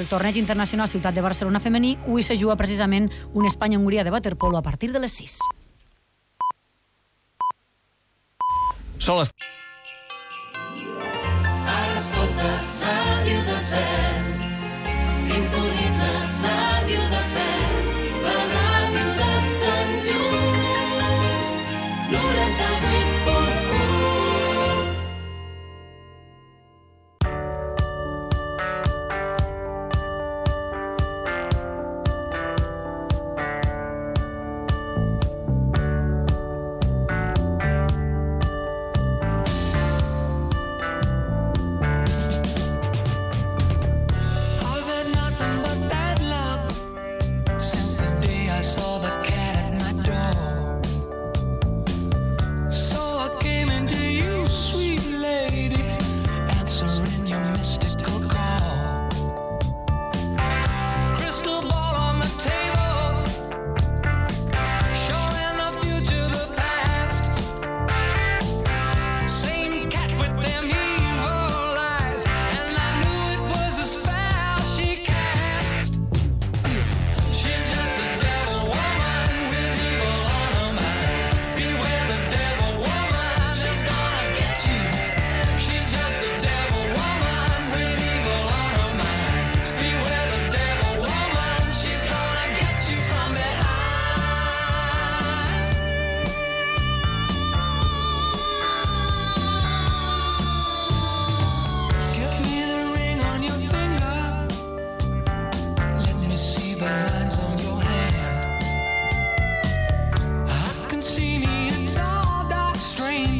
el torneig internacional Ciutat de Barcelona femení, avui se juga precisament un Espanya-Hongria de waterpolo a partir de les 6. Són les... Ara escoltes Ràdio Desvern, sintonitzes Ràdio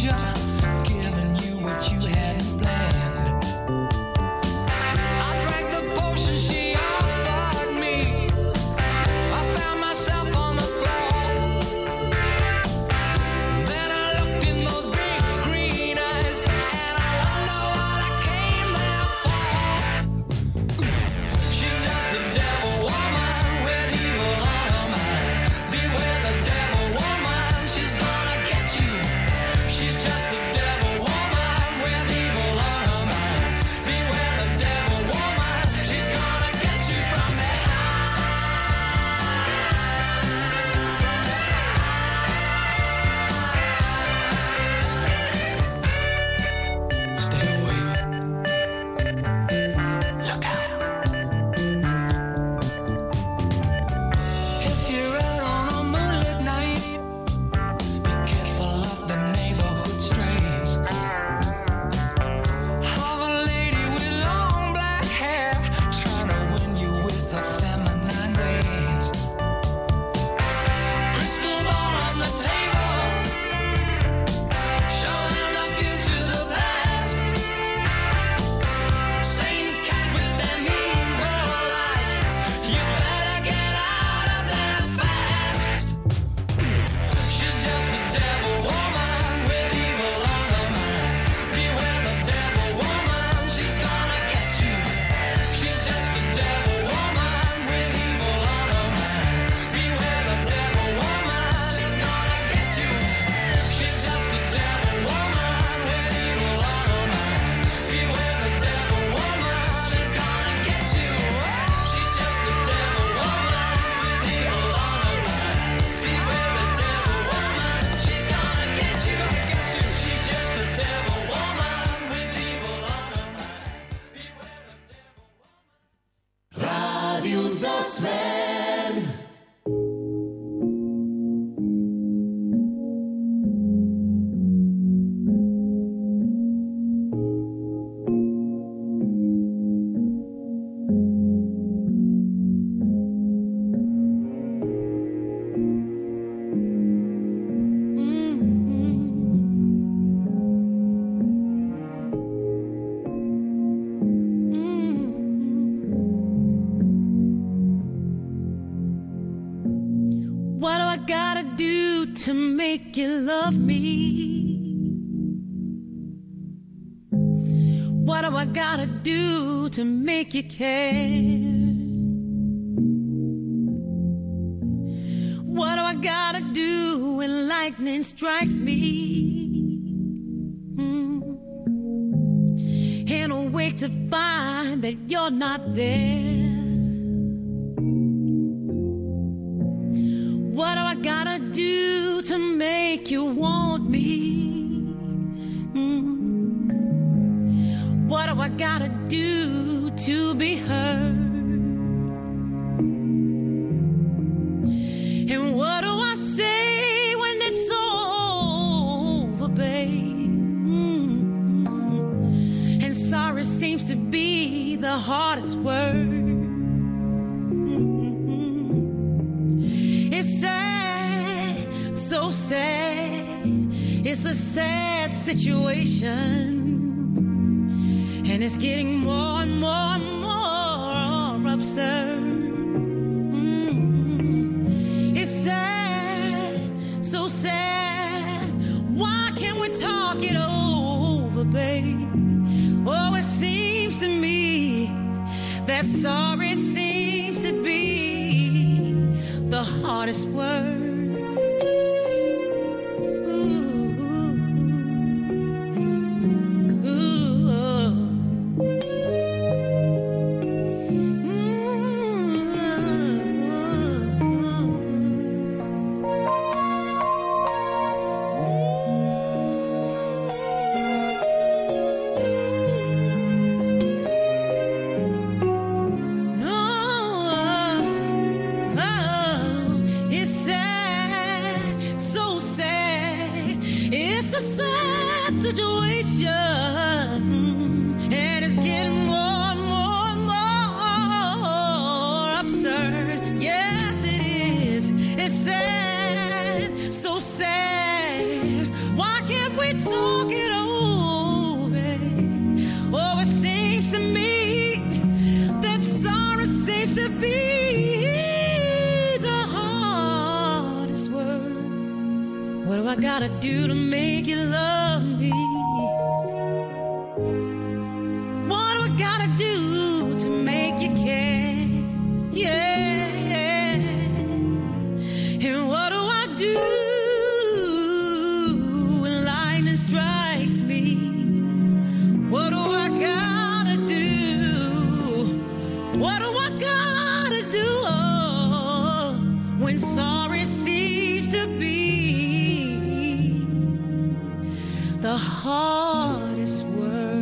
danger. you love me. What do I gotta do to make you care? What do I gotta do when lightning strikes me? Mm. And awake to find that you're not there. What do I gotta do? To make you want me? Mm. What do I gotta do to be heard? And what do I say when it's over, babe? Mm. And sorry seems to be the hardest word. It's a sad situation. And it's getting more and more and more absurd. Mm. It's sad, so sad. Why can't we talk it over, babe? Oh, it seems to me that sorry seems to be the hardest word. When sorry seems to be the hardest word?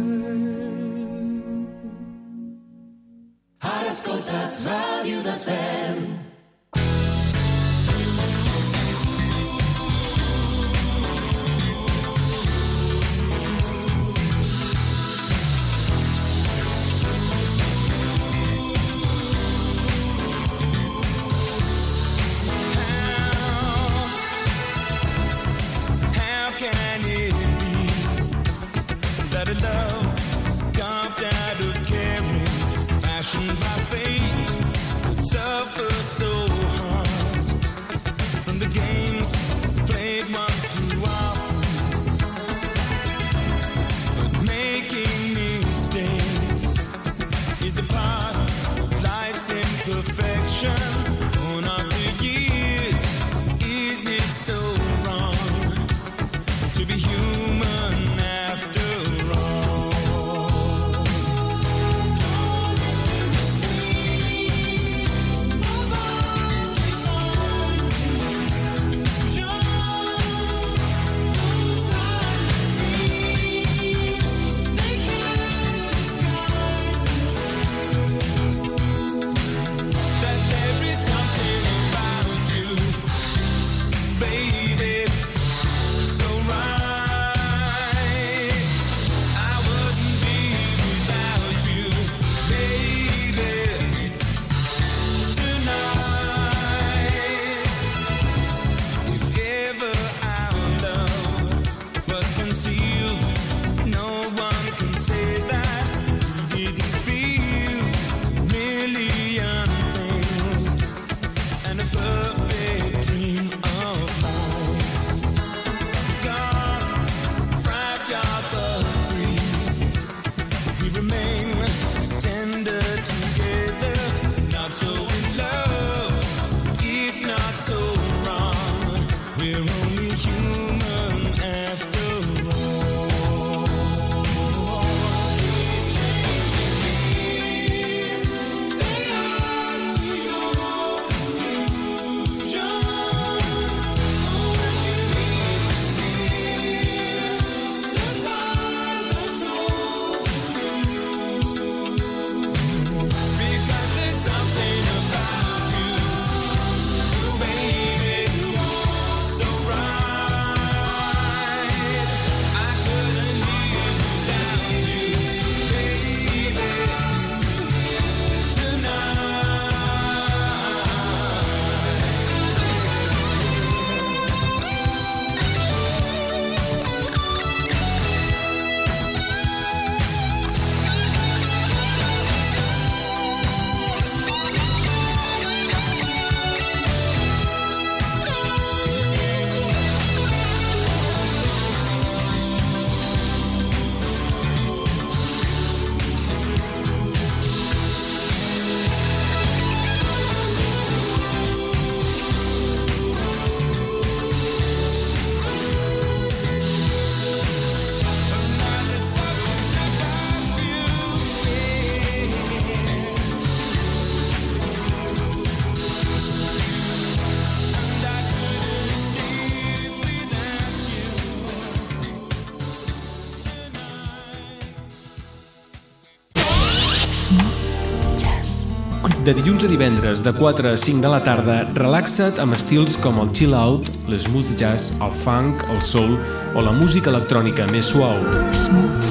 De dilluns a divendres, de 4 a 5 de la tarda, relaxa't amb estils com el chill out, l'smooth jazz, el funk, el soul o la música electrònica més suau. Smooth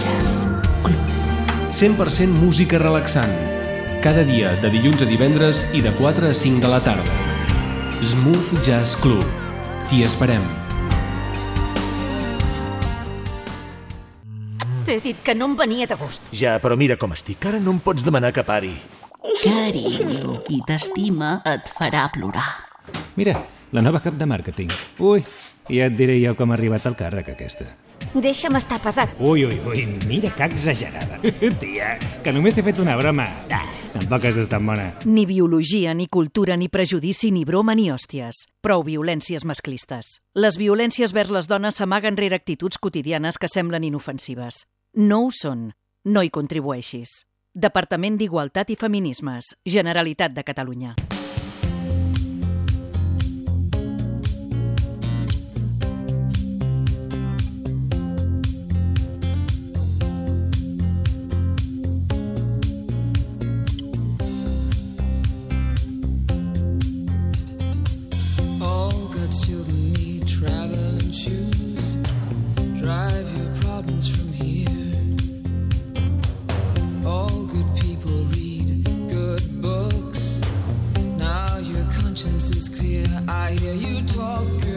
Jazz Club. 100% música relaxant. Cada dia, de dilluns a divendres i de 4 a 5 de la tarda. Smooth Jazz Club. T'hi esperem. T'he dit que no em venia de gust. Ja, però mira com estic. Ara no em pots demanar que pari. Carinyo, qui t'estima et farà plorar. Mira, la nova cap de màrqueting. Ui, ja et diré jo com ha arribat al càrrec aquesta. Deixa'm estar pesat. Ui, ui, ui, mira que exagerada. Tia, que només t'he fet una broma. Ah, tampoc has d'estar bona. Ni biologia, ni cultura, ni prejudici, ni broma, ni hòsties. Prou violències masclistes. Les violències vers les dones s'amaguen rere actituds quotidianes que semblen inofensives. No ho són. No hi contribueixis. Departament d'Igualtat i Feminismes. Generalitat de Catalunya. I hear you talk,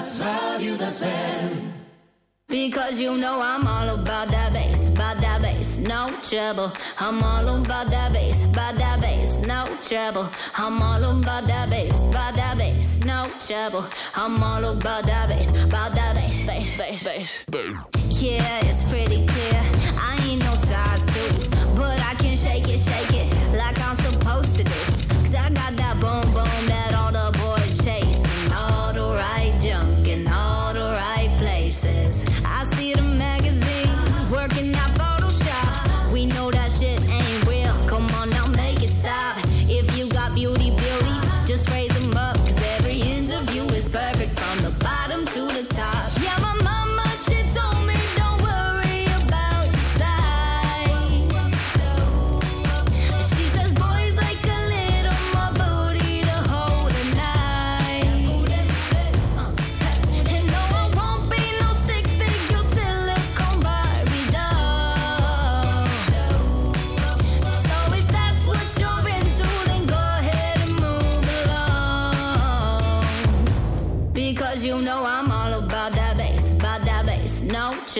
escoltes Ràdio Desvern. Because you know I'm all about that bass, about that bass, no trouble. I'm all about that bass, about that bass, no trouble. I'm all about that bass, about that bass, no trouble. I'm all about that bass, about that bass, bass, bass, bass. Yeah, it's pretty clear. I ain't no size two, but I can shake it, shake it like I'm supposed to do. Cause I got that boom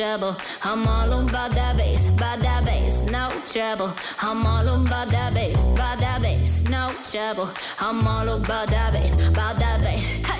trouble. I'm all about that bass, about that bass, no trouble. I'm all about that bass, about that bass, no trouble. I'm all about that bass, about that bass. Hey,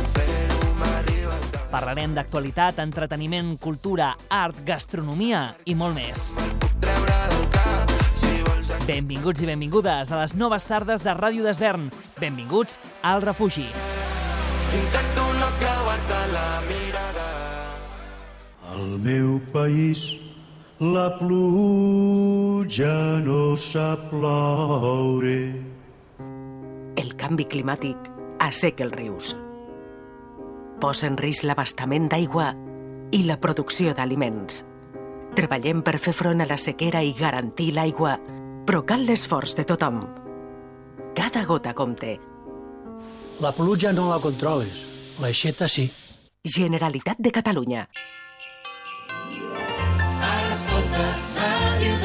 Parlarem d'actualitat, entreteniment, cultura, art, gastronomia i molt més. Benvinguts i benvingudes a les noves tardes de Ràdio Desvern. Benvinguts al refugi. Intento no creuar-te la mirada. Al meu país la pluja no sap ploure. El canvi climàtic asseca els rius. Posa en risc l'abastament d'aigua i la producció d'aliments. Treballem per fer front a la sequera i garantir l'aigua, però cal l'esforç de tothom. Cada gota compte. La pluja no la controles, l'aixeta sí. Generalitat de Catalunya. Ara escoltes Ràdio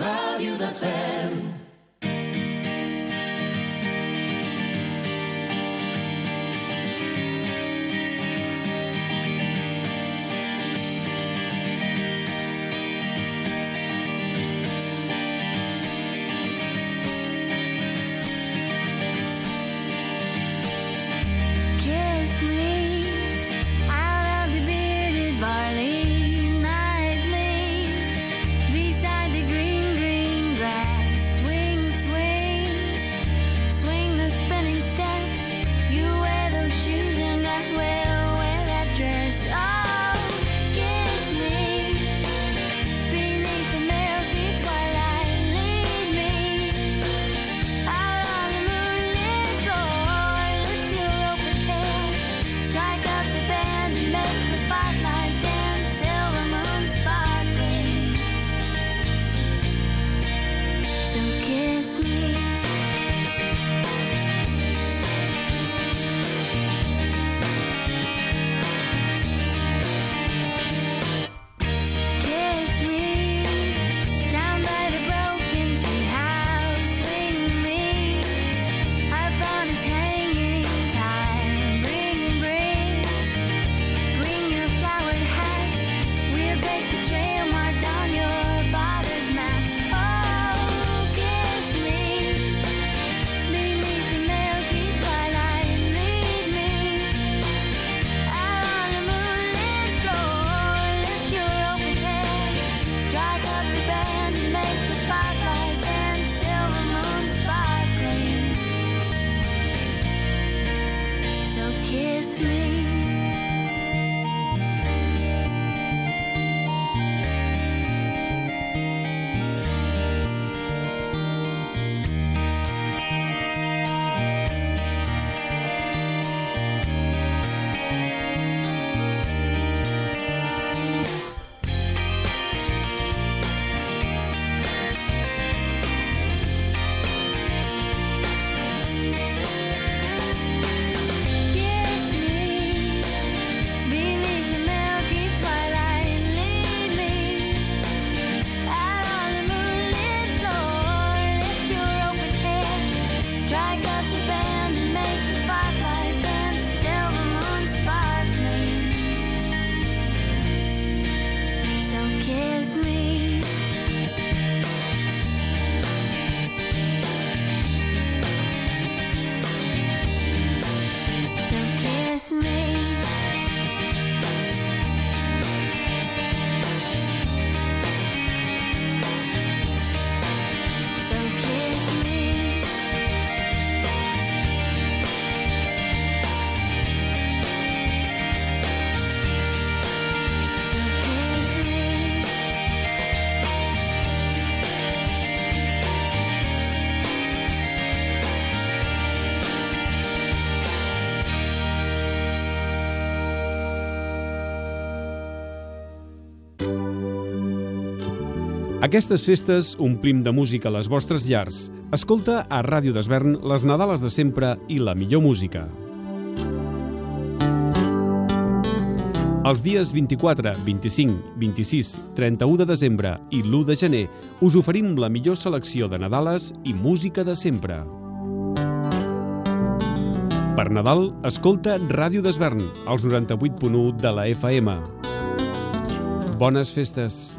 Rádio das Velhas. kiss me. Aquestes festes omplim de música les vostres llars. Escolta a Ràdio d'Esvern les Nadales de sempre i la millor música. Els dies 24, 25, 26, 31 de desembre i l'1 de gener us oferim la millor selecció de Nadales i música de sempre. Per Nadal, escolta Ràdio d'Esvern, als 98.1 de la FM. Bones festes!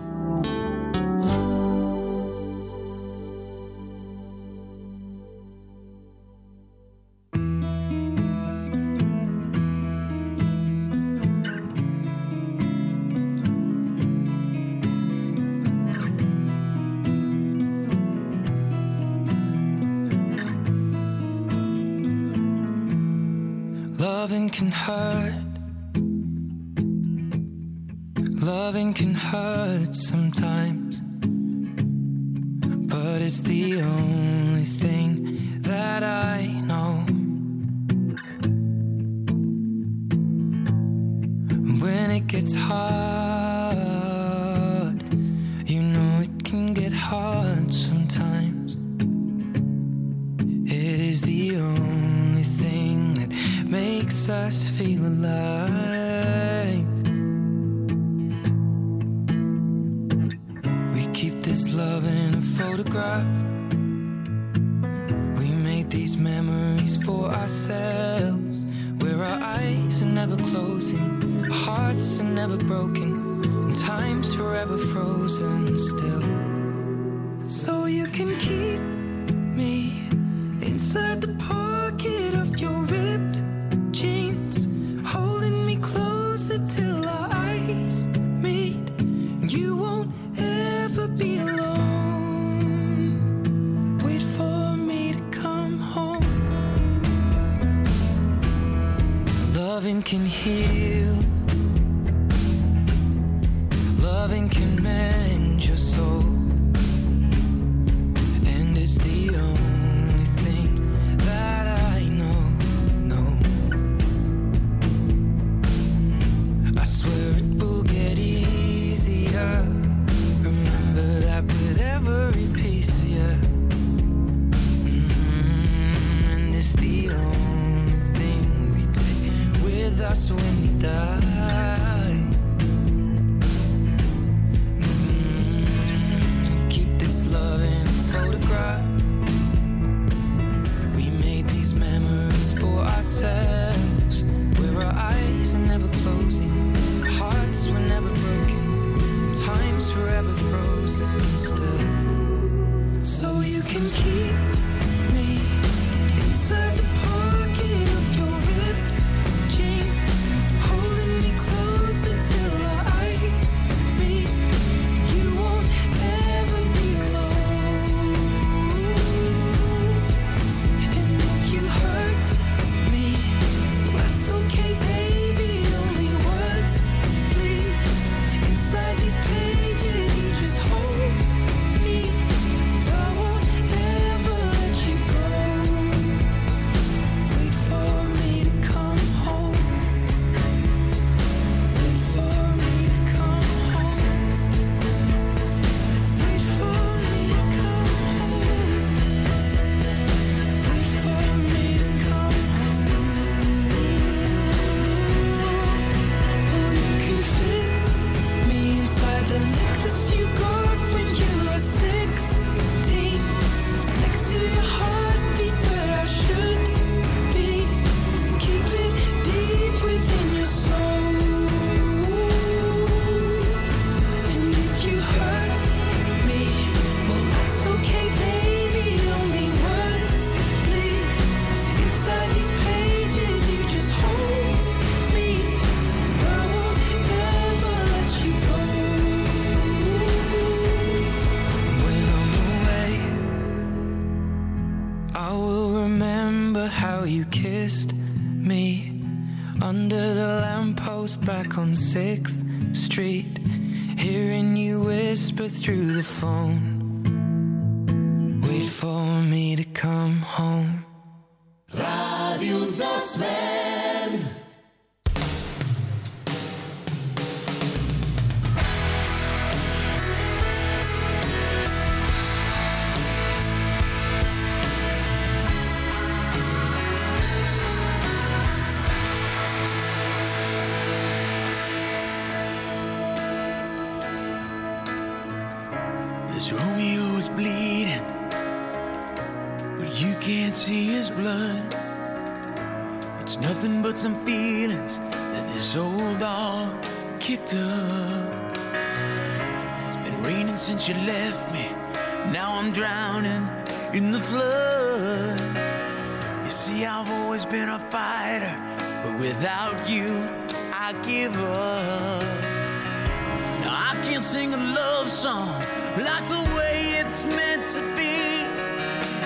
Through the phone.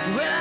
Well,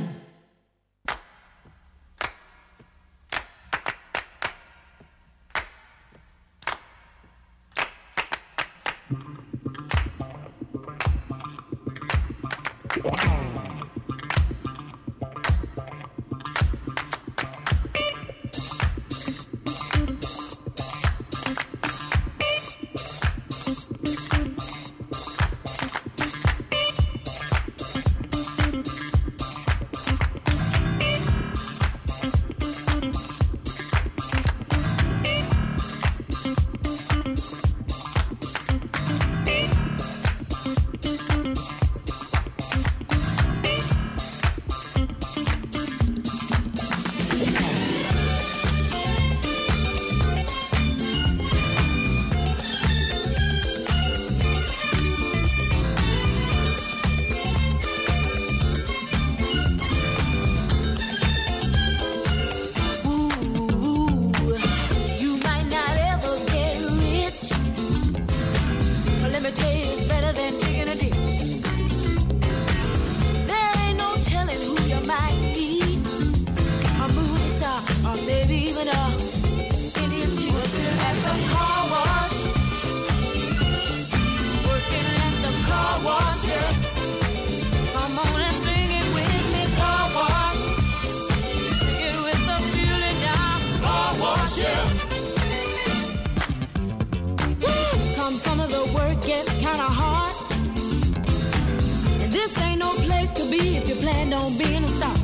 if you plan on being a star.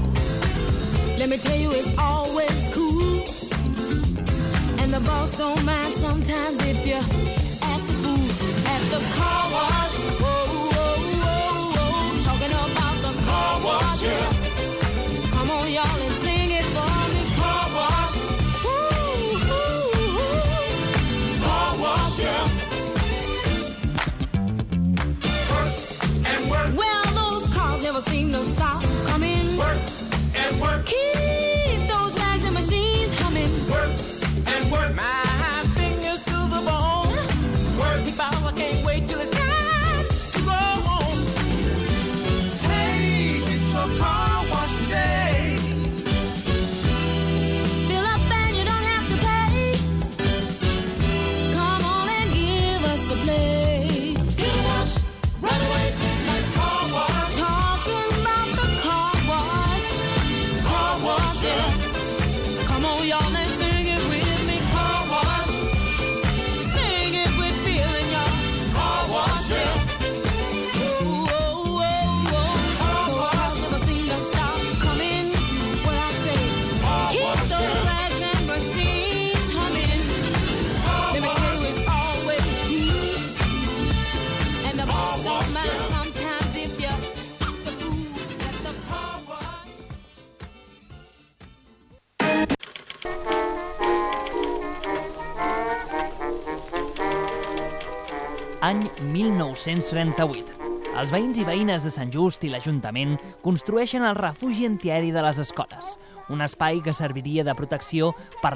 Let me tell you, it's always cool. And the boss don't mind sometimes if you act the fool at the car wash. Whoa, whoa, whoa, whoa. Talking about the car wash, yeah. Come on, y'all, any 1938. Els veïns i veïnes de Sant Just i l'Ajuntament construeixen el refugi antiaeri de les escoles, un espai que serviria de protecció per